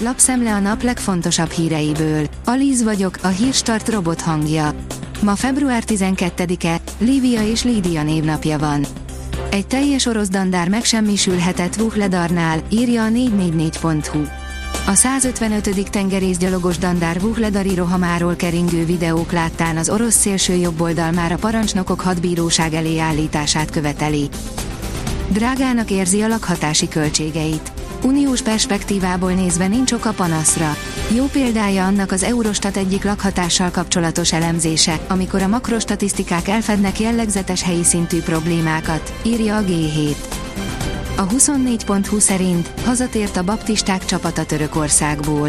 lapszemle a nap legfontosabb híreiből. Alíz vagyok, a hírstart robot hangja. Ma február 12-e, Lívia és Lídia névnapja van. Egy teljes orosz dandár megsemmisülhetett Vuhledarnál, írja a 444.hu. A 155. tengerészgyalogos dandár Vuhledari rohamáról keringő videók láttán az orosz szélső jobboldal már a parancsnokok hadbíróság elé állítását követeli. Drágának érzi a lakhatási költségeit. Uniós perspektívából nézve nincs ok a panaszra. Jó példája annak az Eurostat egyik lakhatással kapcsolatos elemzése, amikor a makrostatisztikák elfednek jellegzetes helyi szintű problémákat, írja a G7. A 24.20 szerint hazatért a baptisták csapata Törökországból.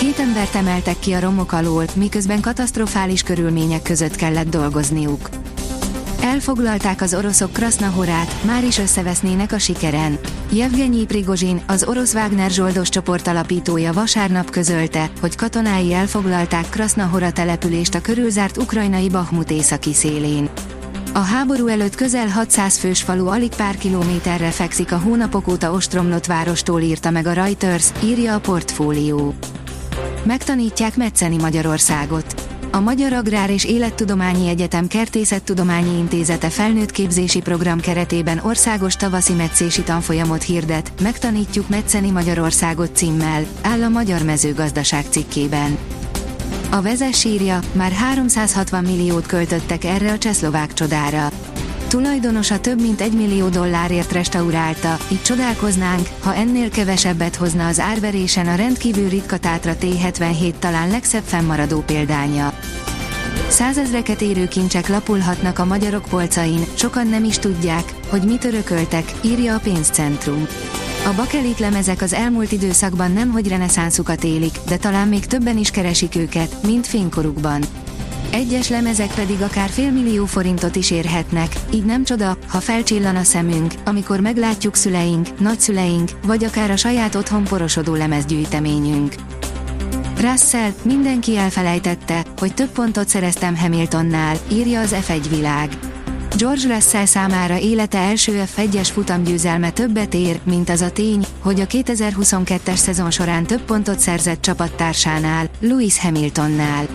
Két embert emeltek ki a romok alól, miközben katasztrofális körülmények között kellett dolgozniuk. Elfoglalták az oroszok Krasznahorát, már is összevesznének a sikeren. Jevgenyi Prigozsin, az orosz Wagner zsoldos csoport alapítója vasárnap közölte, hogy katonái elfoglalták Krasznahora települést a körülzárt ukrajnai Bahmut északi szélén. A háború előtt közel 600 fős falu alig pár kilométerre fekszik a hónapok óta ostromlott várostól írta meg a Reuters, írja a portfólió. Megtanítják metszeni Magyarországot. A Magyar Agrár és Élettudományi Egyetem Kertészettudományi Intézete felnőttképzési program keretében országos tavaszi metszési tanfolyamot hirdet, megtanítjuk metszeni Magyarországot címmel, áll a Magyar Mezőgazdaság cikkében. A vezes írja, már 360 milliót költöttek erre a csehszlovák csodára. Tulajdonosa több mint egy millió dollárért restaurálta, így csodálkoznánk, ha ennél kevesebbet hozna az árverésen a rendkívül ritka Tátra T77 talán legszebb fennmaradó példánya. Százezreket érő kincsek lapulhatnak a magyarok polcain, sokan nem is tudják, hogy mit örököltek, írja a pénzcentrum. A bakelit lemezek az elmúlt időszakban nemhogy reneszánszukat élik, de talán még többen is keresik őket, mint fénykorukban. Egyes lemezek pedig akár félmillió forintot is érhetnek, így nem csoda, ha felcsillan a szemünk, amikor meglátjuk szüleink, nagyszüleink, vagy akár a saját otthon porosodó lemezgyűjteményünk. Russell, mindenki elfelejtette, hogy több pontot szereztem Hamiltonnál, írja az F1 világ. George Russell számára élete első F1-es futamgyőzelme többet ér, mint az a tény, hogy a 2022-es szezon során több pontot szerzett csapattársánál, Lewis Hamiltonnál.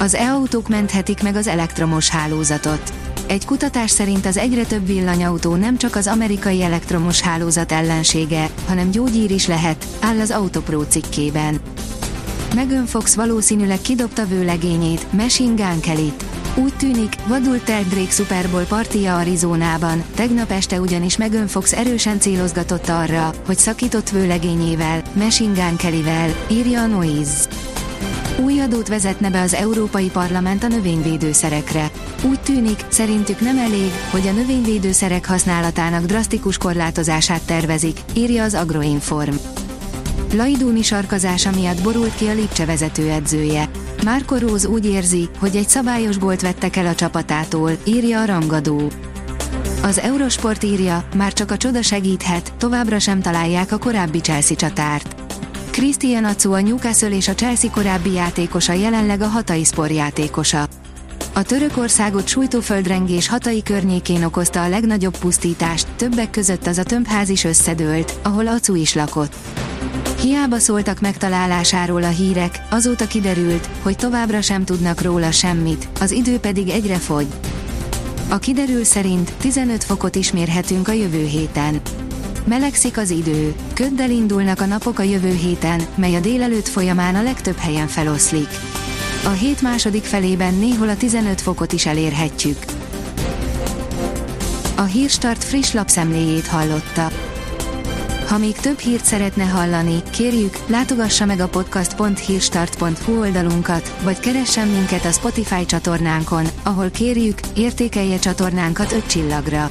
Az e-autók menthetik meg az elektromos hálózatot. Egy kutatás szerint az egyre több villanyautó nem csak az amerikai elektromos hálózat ellensége, hanem gyógyír is lehet, áll az Autopro cikkében. Megan Fox valószínűleg kidobta vőlegényét, Machine Gun Kelly-t. Úgy tűnik, vadul telt Drake Super Bowl partija Arizonában, tegnap este ugyanis Megan Fox erősen célozgatott arra, hogy szakított vőlegényével, Machine Gun Kelly-vel, írja a Noise. Új adót vezetne be az Európai Parlament a növényvédőszerekre. Úgy tűnik, szerintük nem elég, hogy a növényvédőszerek használatának drasztikus korlátozását tervezik, írja az Agroinform. Laidúni sarkazása miatt borult ki a Lipcse vezetőedzője. Márko Róz úgy érzi, hogy egy szabályos bolt vettek el a csapatától, írja a rangadó. Az Eurosport írja, már csak a csoda segíthet, továbbra sem találják a korábbi Chelsea csatárt. Christian Atsu a Newcastle és a Chelsea korábbi játékosa jelenleg a Hatai Sport játékosa. A Törökországot sújtó földrengés Hatai környékén okozta a legnagyobb pusztítást, többek között az a tömbház is összedőlt, ahol Acu is lakott. Hiába szóltak megtalálásáról a hírek, azóta kiderült, hogy továbbra sem tudnak róla semmit, az idő pedig egyre fogy. A kiderül szerint 15 fokot is mérhetünk a jövő héten. Melegszik az idő, köddel indulnak a napok a jövő héten, mely a délelőtt folyamán a legtöbb helyen feloszlik. A hét második felében néhol a 15 fokot is elérhetjük. A Hírstart friss lapszemléjét hallotta. Ha még több hírt szeretne hallani, kérjük, látogassa meg a podcast.hírstart.hu oldalunkat, vagy keressen minket a Spotify csatornánkon, ahol kérjük, értékelje csatornánkat 5 csillagra.